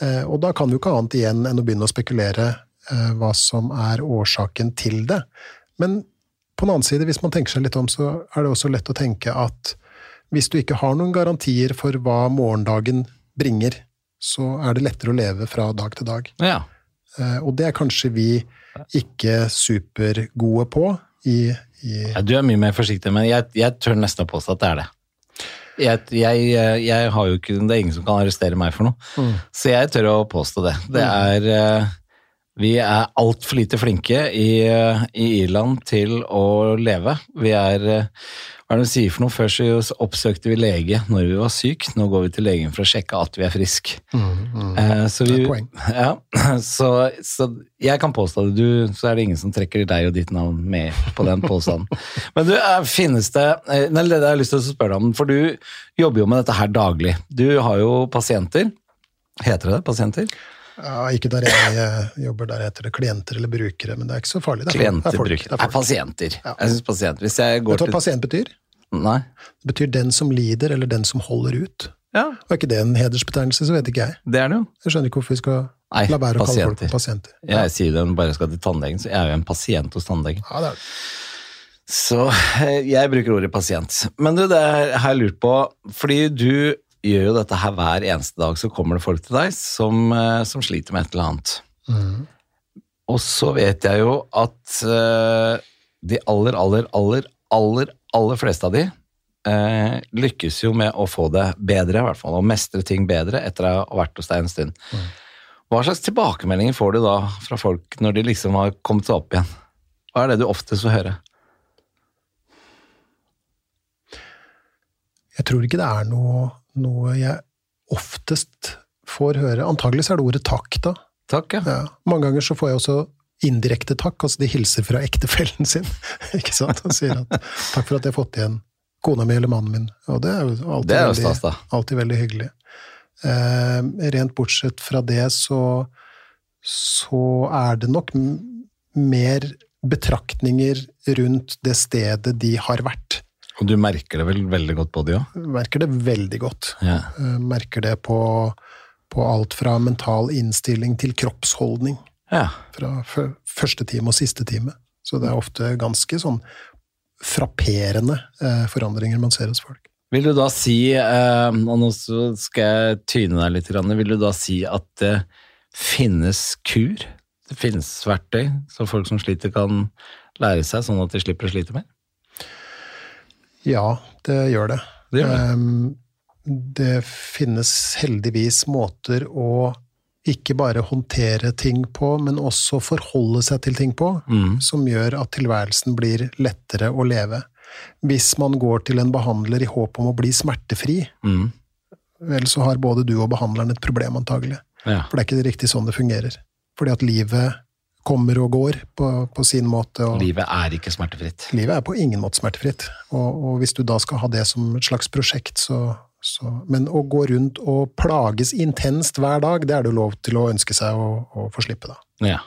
Uh, og da kan vi jo ikke annet igjen enn å begynne å spekulere uh, hva som er årsaken til det. Men på den annen side, hvis man tenker seg litt om, så er det også lett å tenke at hvis du ikke har noen garantier for hva morgendagen bringer, så er det lettere å leve fra dag til dag. ja. Eh, Og det er kanskje vi ikke supergode på i, i Ja, Du er mye mer forsiktig, men jeg, jeg tør nesten å påstå at det er det. Jeg, jeg, jeg har jo ikke, Det er ingen som kan arrestere meg for noe, så jeg tør å påstå det. Det er eh, Vi er altfor lite flinke i, eh, i Irland til å leve. Vi er eh, Hva er det du sier for noe? Før så oppsøkte vi lege når vi var syke, nå går vi til legen for å sjekke at vi er friske. Eh, Så, Det vi, er poeng. ja, (clears throat) så, så jeg kan påstå det, du, så er det ingen som trekker deg og ditt navn med på den påstanden. (laughs) Men du, er- finnes det eh, Nei, det har jeg lyst til å spørre deg om, for du jobber jo med dette her daglig. Du har jo pasienter. Heter det det? Pasienter? Ja, Ikke der jeg jobber, der heter det klienter eller brukere, men det er ikke så farlig. Det er, folk- Klienter, det er folk. Det er pasienter. Ja. Jeg synes pasienter. Hvis jeg går Vet du hva pasient betyr? Nei? Det betyr den som lider, eller den som holder ut. Ja, Og er ikke det en hedersbetegnelse, så vet ikke jeg. det er det jo. Jeg skjønner ikke hvorfor vi skal Nei, la være å kalle folk pasienter. Ja. Jeg sier det når jeg bare skal til tannlegen, så jeg er jo en pasient hos tannlegen. Ja, det er det. Så eh, jeg bruker ordet pasient. Men du, det har jeg lurt på, fordi du gjør jo dette her hver eneste dag, så kommer det folk til deg som, eh, som sliter med et eller annet. Mm. Og så vet jeg jo at eh, de aller, aller, aller, aller, aller fleste av de eh, lykkes jo med å få det bedre, i hvert fall, og mestre ting bedre etter å ha vært hos deg en stund. Hva slags tilbakemeldinger får du da fra folk når de liksom har kommet seg opp igjen? Hva er det du oftest får høre? Jeg tror ikke det er noe, noe jeg oftest får høre. Antagelig er det ordet takk, da. Takk, ja. Ja. Mange ganger så får jeg også indirekte takk, altså de hilser fra ektefellen sin. (laughs) ikke sant? Og sier at 'takk for at jeg har fått igjen kona mi eller mannen min'. Og det er jo alltid, er veldig, stas, alltid veldig hyggelig. Eh, rent bortsett fra det, så, så er det nok mer betraktninger rundt det stedet de har vært. Og du merker det vel veldig godt på de òg? Jeg merker det veldig godt. Ja. Eh, merker det på, på alt fra mental innstilling til kroppsholdning. ja. fra første time og siste time. Så det er ofte ganske sånn frapperende eh, forandringer man ser hos folk. Vil du da si, eh, og nå skal jeg tyne deg litt, vil du da si at det finnes kur? Det finnes verktøy som folk som sliter kan lære seg, sånn at de slipper å slite mer? Ja, det gjør det. Det gjør det. Ehm, det finnes heldigvis måter å ikke bare håndtere ting på, men også forholde seg til ting på, Mm. som gjør at tilværelsen blir lettere å leve. Hvis man går til en behandler i håp om å bli smertefri, Mm. vel så har både du og behandleren et problem antagelig. Ja. For det er ikke riktig sånn det fungerer. Fordi at livet kommer og går på, på sin måte. Livet er ikke smertefritt. livet er på ingen måte smertefritt. Og, og hvis du da skal ha det som et slags prosjekt, så, så Men å gå rundt og plages intenst hver dag, det er det jo lov til å ønske seg å, å få slippe, da. Ja.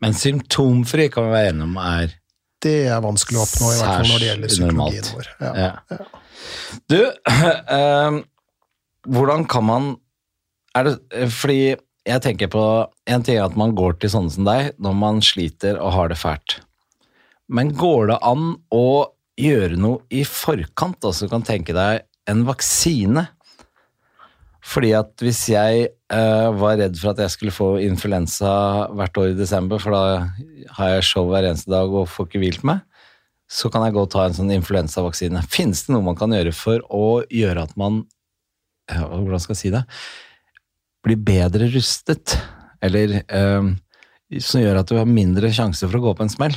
Men symptomfri kan vi være enige om er Det er vanskelig å oppnå, i hvert fall når det gjelder psykologien normalt. vår. Ja. Ja. Du, øh, (clears throat) hvordan kan man er det, Fordi jeg tenker på En ting er at man går til sånne som deg når man sliter og har det fælt. Men går det an å gjøre noe i forkant, altså du kan tenke deg en vaksine? Fordi at hvis jeg uh, var redd for at jeg skulle få influensa hvert år i desember, for da har jeg show hver eneste dag og får ikke hvilt meg, så kan jeg gå og ta en sånn influensavaksine. Finnes det noe man kan gjøre for å gjøre at man uh, Hvordan skal jeg si det? Blir bedre rustet? Eller eh, som gjør at du har mindre sjanse for å gå på en smell?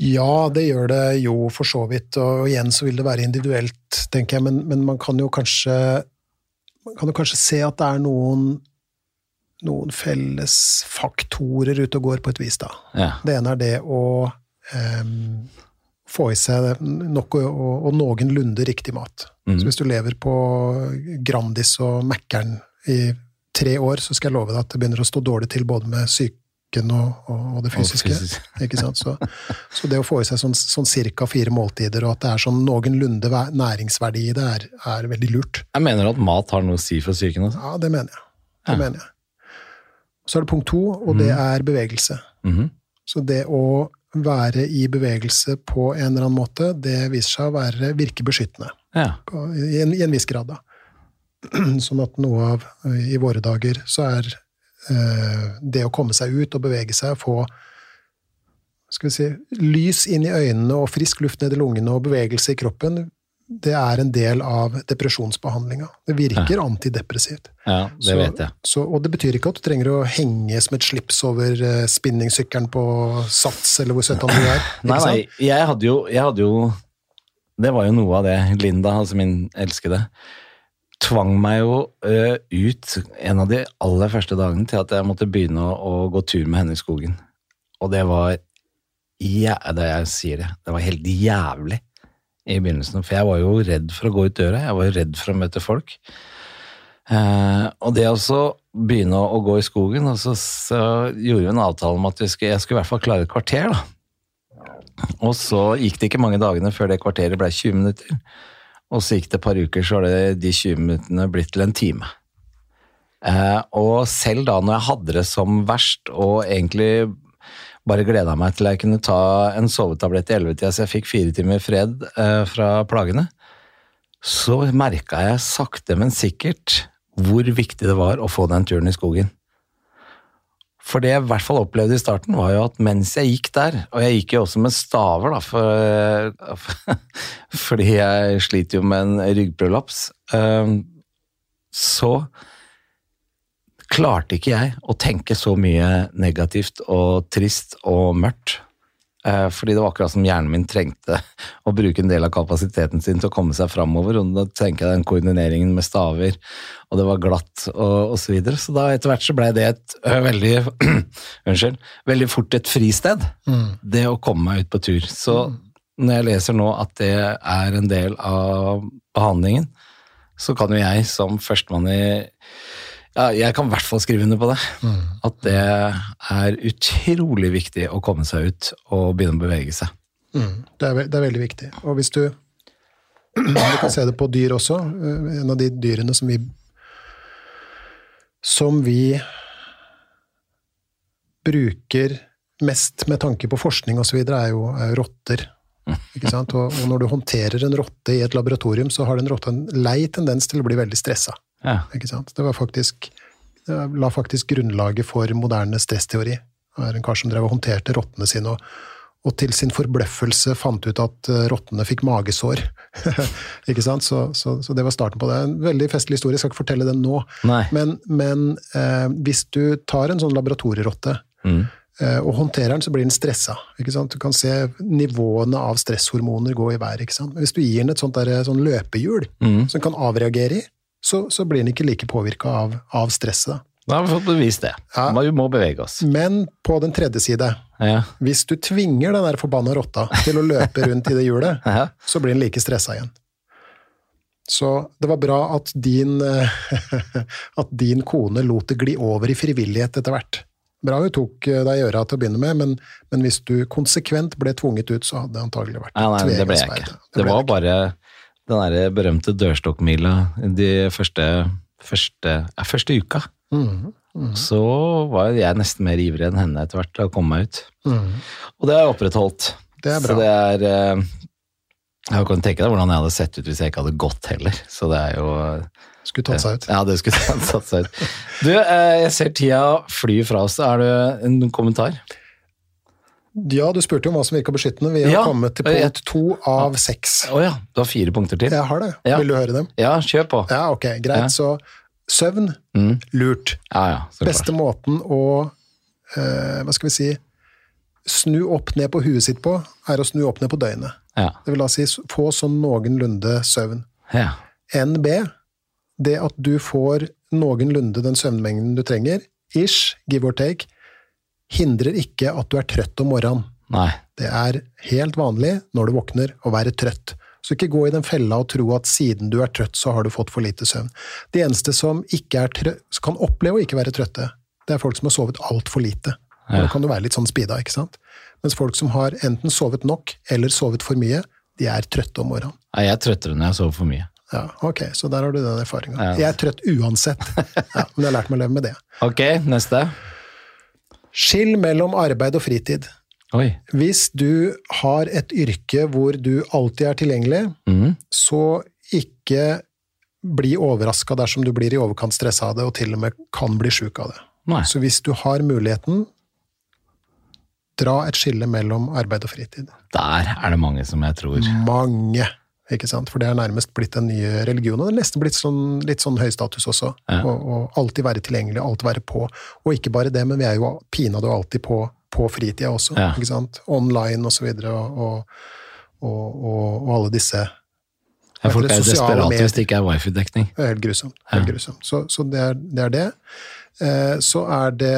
Ja, det gjør det jo for så vidt, og igjen så vil det være individuelt, tenker jeg, men, men man kan jo kanskje man kan jo kanskje se at det er noen, noen felles faktorer ute og går på et vis, da. Ja. Det ene er det å em, få i seg nok og, og, og noenlunde riktig mat. Mm. Så hvis du lever på Grandis og Mækkern i tre år, så skal jeg love deg at det begynner å stå dårlig til både med psyken og, og, det fysiske. fysisk. Ikke sant? Så, så det å få i seg sånn, sånn cirka fire måltider, og at det er sånn noenlunde næringsverdi i det, er, er veldig lurt. Jeg mener at mat har noe å si for psyken også. Ja, det mener jeg. Det Ja. mener jeg. Så er det punkt to, og det er bevegelse. Mhm. Så det å være i bevegelse på en eller annen måte, det viser seg å være, virke beskyttende. Ja. På, i, en, I en viss grad, da. (clears throat) Sånn at noe av I våre dager så er eh, det å komme seg ut og bevege seg, få skal vi si, lys inn i øynene og frisk luft ned i lungene og bevegelse i kroppen, det er en del av depresjonsbehandlinga. Det virker antidepressivt. ja, det Så- vet jeg. Så, og det betyr ikke at du trenger å henge som et slips over uh, spinningsykkelen på Sats, eller hvor søtt han du er. (laughs) Nei, nei, jeg hadde, jo, jeg hadde jo Det var jo noe av det Linda, altså min elskede, tvang meg jo ø, ut en av de aller første dagene til at jeg måtte begynne å, å gå tur med henne i skogen. Og det var ja, det jeg sier det, det var helt jævlig i begynnelsen. For jeg var jo redd for å gå ut døra, jeg var jo redd for å møte folk. Eh, og det å begynne å, gå i skogen, og så, så gjorde vi en avtale om at skulle, jeg skulle i hvert fall klare et kvarter, da. Og så gikk det ikke mange dagene før det kvarteret ble 20 minutter. Og så gikk det et par uker, så har de 20 minuttene blitt til en time. Eh, og selv da når jeg hadde det som verst, og egentlig bare gleda meg til jeg kunne ta en sovetablett i ellevetida så jeg fikk fire timer fred eh, fra plagene, så merka jeg sakte, men sikkert hvor viktig det var å få den turen i skogen. For det jeg i hvert fall opplevde i starten, var jo at mens jeg gikk der, og jeg gikk jo også med staver, da, for, (laughs) fordi jeg sliter jo med en ryggprolaps, eh, så klarte ikke jeg å tenke så mye negativt og trist og mørkt. Eh, Fordi det var akkurat som hjernen min trengte (laughs) å bruke en del av kapasiteten sin til å komme seg framover. Og da tenker jeg den koordineringen med staver, og det var glatt og, osv. så videre. Så da etter hvert så blei det et veldig (clears throat) Unnskyld. Veldig fort et fristed. Det å komme meg ut på tur. Så når jeg leser nå at det er en del av behandlingen, så kan jo jeg som førstemann i ja, jeg kan i hvert fall skrive under på det. At det er utrolig viktig å komme seg ut og begynne å bevege seg. Mm, det, er, det er veldig viktig. Og hvis du Du kan se det på dyr også. Eh, En av de dyrene som vi Som vi bruker mest med tanke på forskning osv., er jo er jo rotter. Ikke sant? Og, og når du håndterer en rotte i et laboratorium, så har den rotta en lei tendens til å bli veldig stressa. Ja. Ikke sant? Det, var faktisk, det la faktisk grunnlaget for moderne stressteori. Det er en kar som drev og håndterte rottene sine, og, og til sin forbløffelse fant ut at eh, rottene fikk magesår. (laughs) ikke sant? Så, så, så det var starten på det. En veldig festlig historie, jeg skal ikke fortelle den nå. Nei. Men, men eh, hvis du tar en sånn laboratorierotte Mm. eh, og håndterer den, så blir den stressa. Ikke sant? Du kan se nivåene av stresshormoner gå i været. Ikke sant? Hvis du gir den et sånt, der, sånn løpehjul Mm. som den kan avreagere i, så, så blir den ikke like påvirka av, av stresset. Da. Har vi fått bevist det. Ja. Vi må bevege oss. Men på den tredje side, Ja. hvis du tvinger den der forbanna rotta til å løpe rundt i det hjulet, (laughs) Ja. så blir den like stressa igjen. Så det var bra at din, (laughs) at din kone lot det gli over i frivillighet etter hvert. Bra hun tok eh, deg i øra til å begynne med, men, men hvis du konsekvent ble tvunget ut, så hadde det antagelig vært Ja, nei, det ble jeg ikke. Det, Det ble var ikke. bare den der berømte dørstokkmila de første, første, ja, første uka. Mm, mhm, Så var jeg nesten mer ivrig enn henne etter hvert til å komme meg ut. mhm. Og det har jeg opprettholdt. Det er Så det er eh, Jeg kan tenke deg hvordan jeg hadde sett ut hvis jeg ikke hadde gått heller. Så det er jo Skulle tatt seg ut. Ja, det skulle (laughs) tatt seg ut. Du, eh, jeg ser tida fly fra oss. Er det en kommentar? Ja, du spurte jo om hva som virka beskyttende. Vi har Ja, kommet til punkt to av seks. Å ja, du har fire punkter til. Jeg har det. Ja. Vil du høre dem? Ja, kjør på. Ja, ok, greit. Så søvn, Mm. lurt. Ja, ja, så klart. Beste måten å eh, Hva skal vi si Snu opp ned på huet sitt på, er å snu opp ned på døgnet. Ja. Det vil da si få sånn noenlunde søvn. ja. NB, det at du får noenlunde den søvnmengden du trenger, ish, give or take, hindrer ikke at du er trøtt om morgenen. Nei. Det er helt vanlig når du våkner å være trøtt. Så ikke gå i den fella og tro at siden du er trøtt, så har du fått for lite søvn. De eneste som er kan oppleve å ikke være trøtte, det er folk som har sovet altfor lite. Ja. Da kan du være litt sånn speeda, ikke sant? Mens folk som har enten sovet nok eller sovet for mye, de er trøtte om morgenen. Nei, jeg er trøttere når jeg sover for mye. Ja, ok, så der har du den erfaringa. Ja. Jeg er trøtt uansett, (laughs) ja, men jeg har lært meg å leve med det. Ok, neste. Skill mellom arbeid og fritid. Oi. Hvis du har et yrke hvor du alltid er tilgjengelig, Mm. så ikke bli overraska dersom du blir i overkant stressa av det, og til og med kan bli sjuk av det. Nei. Så hvis du har muligheten, dra et skille mellom arbeid og fritid. Der er det mange som jeg tror Mange, ikke sant? For det er nærmest blitt en ny religion, og det er nesten blitt sånn, litt sånn høystatus også. Ja. Å alltid være tilgjengelig, alltid være på. Og ikke bare det, men vi er jo pinadø alltid på, på fritida også, Ja. ikke sant? Online og så videre, og, og, og, og, og alle disse ja, Folk er jo desperate hvis det ikke er wifi-dekning. Helt grusomt. Helt grusomt. Så, så det, er, det er det. Eh, så er det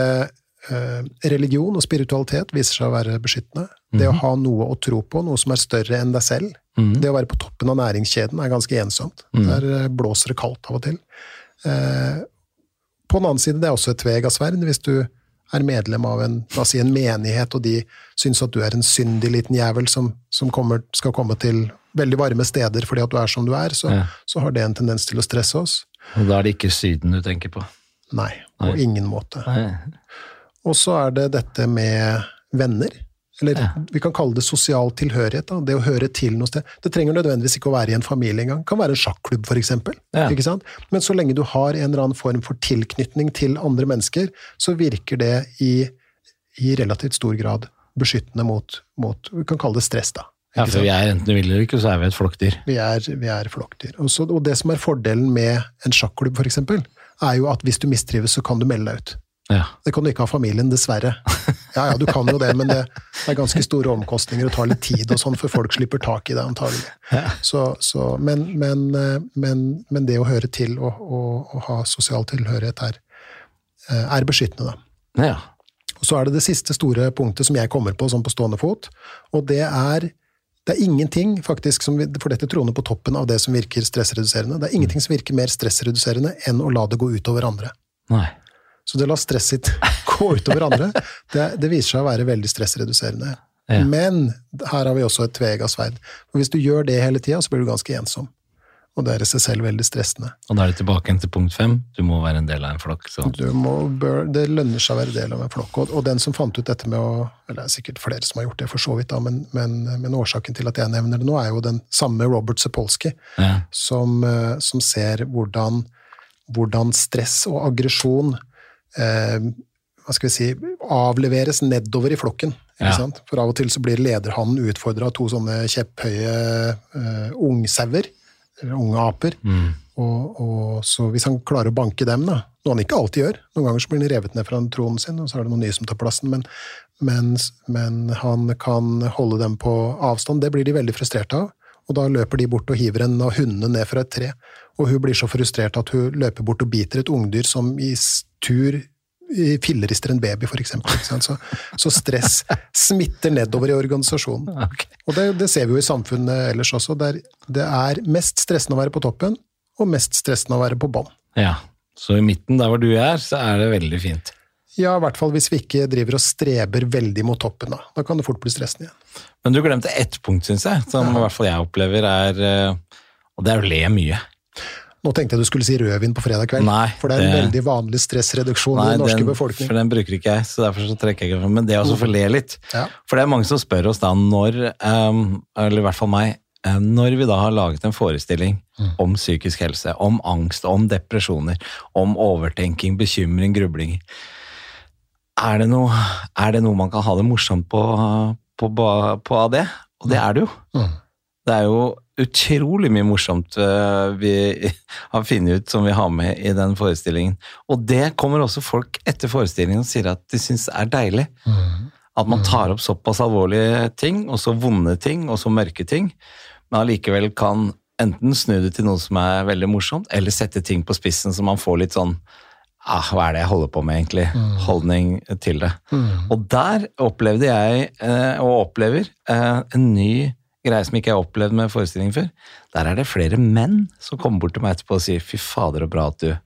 eh, religion og spiritualitet viser seg å være beskyttende. Det å ha noe å tro på, noe som er større enn deg selv. Mhm. Det å være på toppen av næringskjeden er ganske ensomt. Der eh, blåser det kaldt av og til. Eh, på den annen side, det er også et sverd. Hvis du er medlem av en, si en menighet, og de syns at du er en syndig liten jævel som, som kommer, skal komme til veldig varme steder fordi at du er som du er, så, Ja. så har det en tendens til å stresse oss. Og da er det ikke Syden du tenker på. Nei, på ingen måte. Nei. Og så er det dette med venner. Eller vi kan kalle det sosial tilhørighet. Da. Det å høre til noe sted. Det trenger nødvendigvis ikke å være i en familie engang. Det kan være en sjakklubb, for eksempel. Ja. Ikke sant? Men så lenge du har en eller annen form for tilknytning til andre mennesker, så virker det i, i relativt stor grad beskyttende mot, mot Vi kan kalle det stress, da. Ja, for vi er enten vi vil eller ikke, så er vi et flokkdyr. Vi er, vi er flokkdyr. Og, og det som er fordelen med en sjakklubb, for eksempel, er jo at hvis du mistrives, så kan du melde deg ut. Ja. Det kan du ikke ha familien, dessverre. (laughs) Ja, ja, du kan jo det, men det, er ganske store omkostninger og tar litt tid og sånn, før folk slipper tak i det, antagelig. Så, så, men, men, eh, men, men det å høre til og, og, og ha sosial tilhørighet er, eh, er beskyttende, da. ja. Og så er det det siste store punktet som jeg kommer på sånn på stående fot, og det er det er ingenting faktisk som, for dette troner på toppen av det som virker stressreduserende. Det er ingenting som virker mer stressreduserende enn å la det gå utover andre. Nei. Så det å la stresset sitt (laughs) gå utover andre, det, det viser seg å være veldig stressreduserende. Ja. Men her har vi også et tveegga sverd. For hvis du gjør det hele tida, så blir du ganske ensom. Og det er i seg selv veldig stressende. Og da er det tilbake til punkt fem. Du må være en del av en flokk. Det lønner seg å være del av en flokk. Og, og den som fant ut dette med å Eller det er sikkert flere som har gjort det, for så vidt, da, men, men, men årsaken til at jeg nevner det nå, er jo den samme Robert Sapolsky, Ja. som, eh, som ser hvordan, hvordan stress og aggresjon eh, hva skal vi si, avleveres nedover i flokken. Ja. sant? For av og til så blir lederhannen utfordra av to sånne kjepphøye uh, ungsauer, eller unge aper. Mm. Og, og så hvis han klarer å banke dem, da, noe han ikke alltid gjør Noen ganger så blir han revet ned fra tronen sin, og så er det noen nye som tar plassen, men, men, men han kan holde dem på avstand. Det blir de veldig frustrerte av. Og da løper de bort og hiver en av hundene ned fra et tre. Og hun blir så frustrert at hun løper bort og biter et ungdyr som i s- tur i fillerister en baby, for eksempel. sant? Så, så stress smitter nedover i organisasjonen. (laughs) Og det, det ser vi jo i samfunnet ellers også. Der det er mest stressende å være på toppen, og mest stressende å være på bånn. ja. Så i midten, der hvor du er, så er det veldig fint. Ja, i hvert fall hvis vi ikke driver og streber veldig mot toppen. Da, da kan det fort bli stressende igjen. Men du glemte ett punkt, syns jeg, som i hvert fall jeg opplever er eh, Og det er å le mye. Nå tenkte jeg du skulle si rødvin på fredag kveld, Nei, for det er en det- veldig vanlig stressreduksjon i den norske den, befolkning. for den bruker ikke jeg, så derfor så trekker jeg ikke fram. Men det også å le litt. Ja. For det er mange som spør oss da når, um, eller i hvert fall meg, eh, når vi da har laget en forestilling Mm. om psykisk helse, om angst, om depresjoner, om overtenking, bekymring, grubling. er det, noe, er det noe man kan ha det morsomt på, på, på av det? Og det er det jo. Mm. Det er jo utrolig mye morsomt uh, vi (laughs) har funnet ut som vi har med i den forestillingen. Og det kommer også folk etter forestillingen og sier at de syns er deilig. Mm. At man tar opp såpass alvorlige ting, og så vonde ting, og så mørke ting, men allikevel kan enten snu det til noe som er veldig morsomt, eller sette ting på spissen så man får litt sånn ah, hva er det jeg holder på med, egentlig? Holdning til det. Mm. Og der opplevde jeg, eh, og opplever, eh, en ny greie som ikke jeg har opplevd med forestillingen før. Der er det flere menn som kommer bort til meg etterpå og sier 'fy fader, så bra at du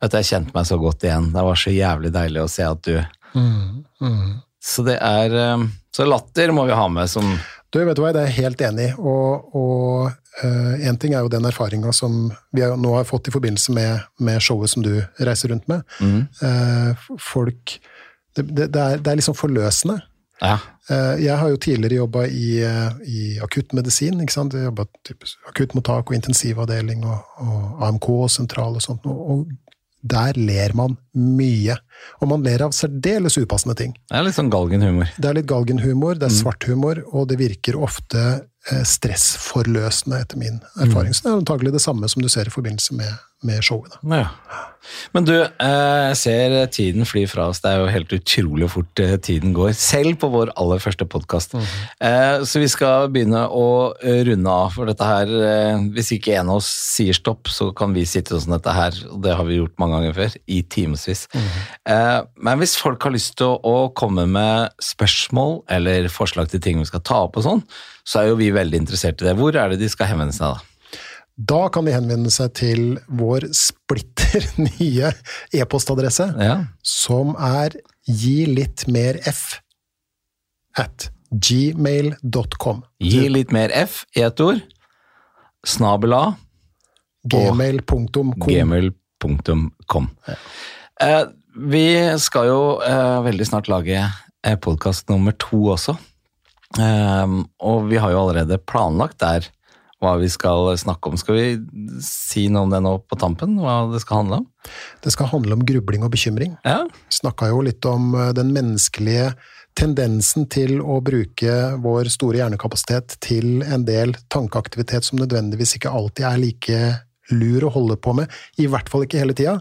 At jeg kjente meg så godt igjen. Det var så jævlig deilig å se at du Mm. Mm. Så det er eh, Så latter må vi ha med som Du, vet du hva, det er jeg helt enig i. Og, og én ting er jo den erfaringa som vi har, nå har fått i forbindelse med, med showet som du reiser rundt med. mm, Uh, folk det, det, det, er, det er liksom forløsende. Ja. Eh, Jeg har jo tidligere jobba i, eh, i akuttmedisin. ikke sant? Jobba akuttmottak og intensivavdeling og, og AMK og sentral og sånt. Og, der ler man mye. Og man ler av særdeles upassende ting. Det er litt sånn galgenhumor. Det er litt galgenhumor, det er svarthumor, og det virker ofte eh, stressforløsende, etter min erfaring. Så det er antagelig det samme som du ser i forbindelse med, med showene. Ja. Men du, eh, jeg ser tiden fly fra oss. Det er jo helt utrolig fort eh, tiden går. Selv på vår aller første podkast. Så vi skal begynne å eh, runde av. For dette her eh, Hvis ikke en av oss sier stopp, så kan vi sitte sånn dette her, og det har vi gjort mange ganger før, i timevis. Eh, Men hvis folk har lyst til å komme med spørsmål eller forslag til ting vi skal ta opp og sånn, så er jo vi veldig interessert i det. Hvor er det de skal henvende seg da? Da kan de henvende seg til vår splitter (laughs) nye e-postadresse, Ja. som er gi litt mer f at gmail.com. Gi litt mer F i ett ord. Snabel A. Gmail.com. gmail.com. Eh, vi skal jo eh, veldig snart lage eh, podkast nummer to også. Og vi har jo allerede planlagt der hva vi skal snakke om. Skal vi si noe om det nå på tampen? Hva det skal handle om? Det skal handle om grubling og bekymring. Ja, snakka jo litt om eh, den menneskelige tendensen til å bruke vår store hjernekapasitet til en del tankeaktivitet som nødvendigvis ikke alltid er like lur å holde på med. I hvert fall ikke hele tida.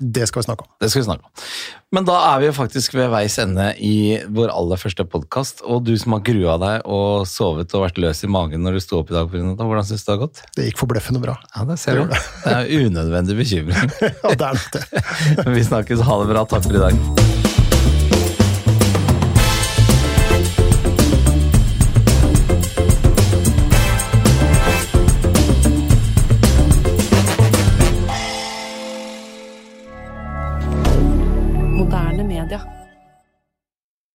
Det skal vi snakke om. det skal vi snakke om. Men da er vi jo faktisk ved veis ende i vår aller første podkast. Og du som har grua deg og sovet og vært løs i magen når du sto opp i dag, det, hvordan syns du det har gått? Det gikk forbløffende bra. Ja, det ser du. Det er unødvendig bekymring. (laughs) Ja, det er nok det. (laughs) Vi snakkes. Ha det bra. Takk for i dag.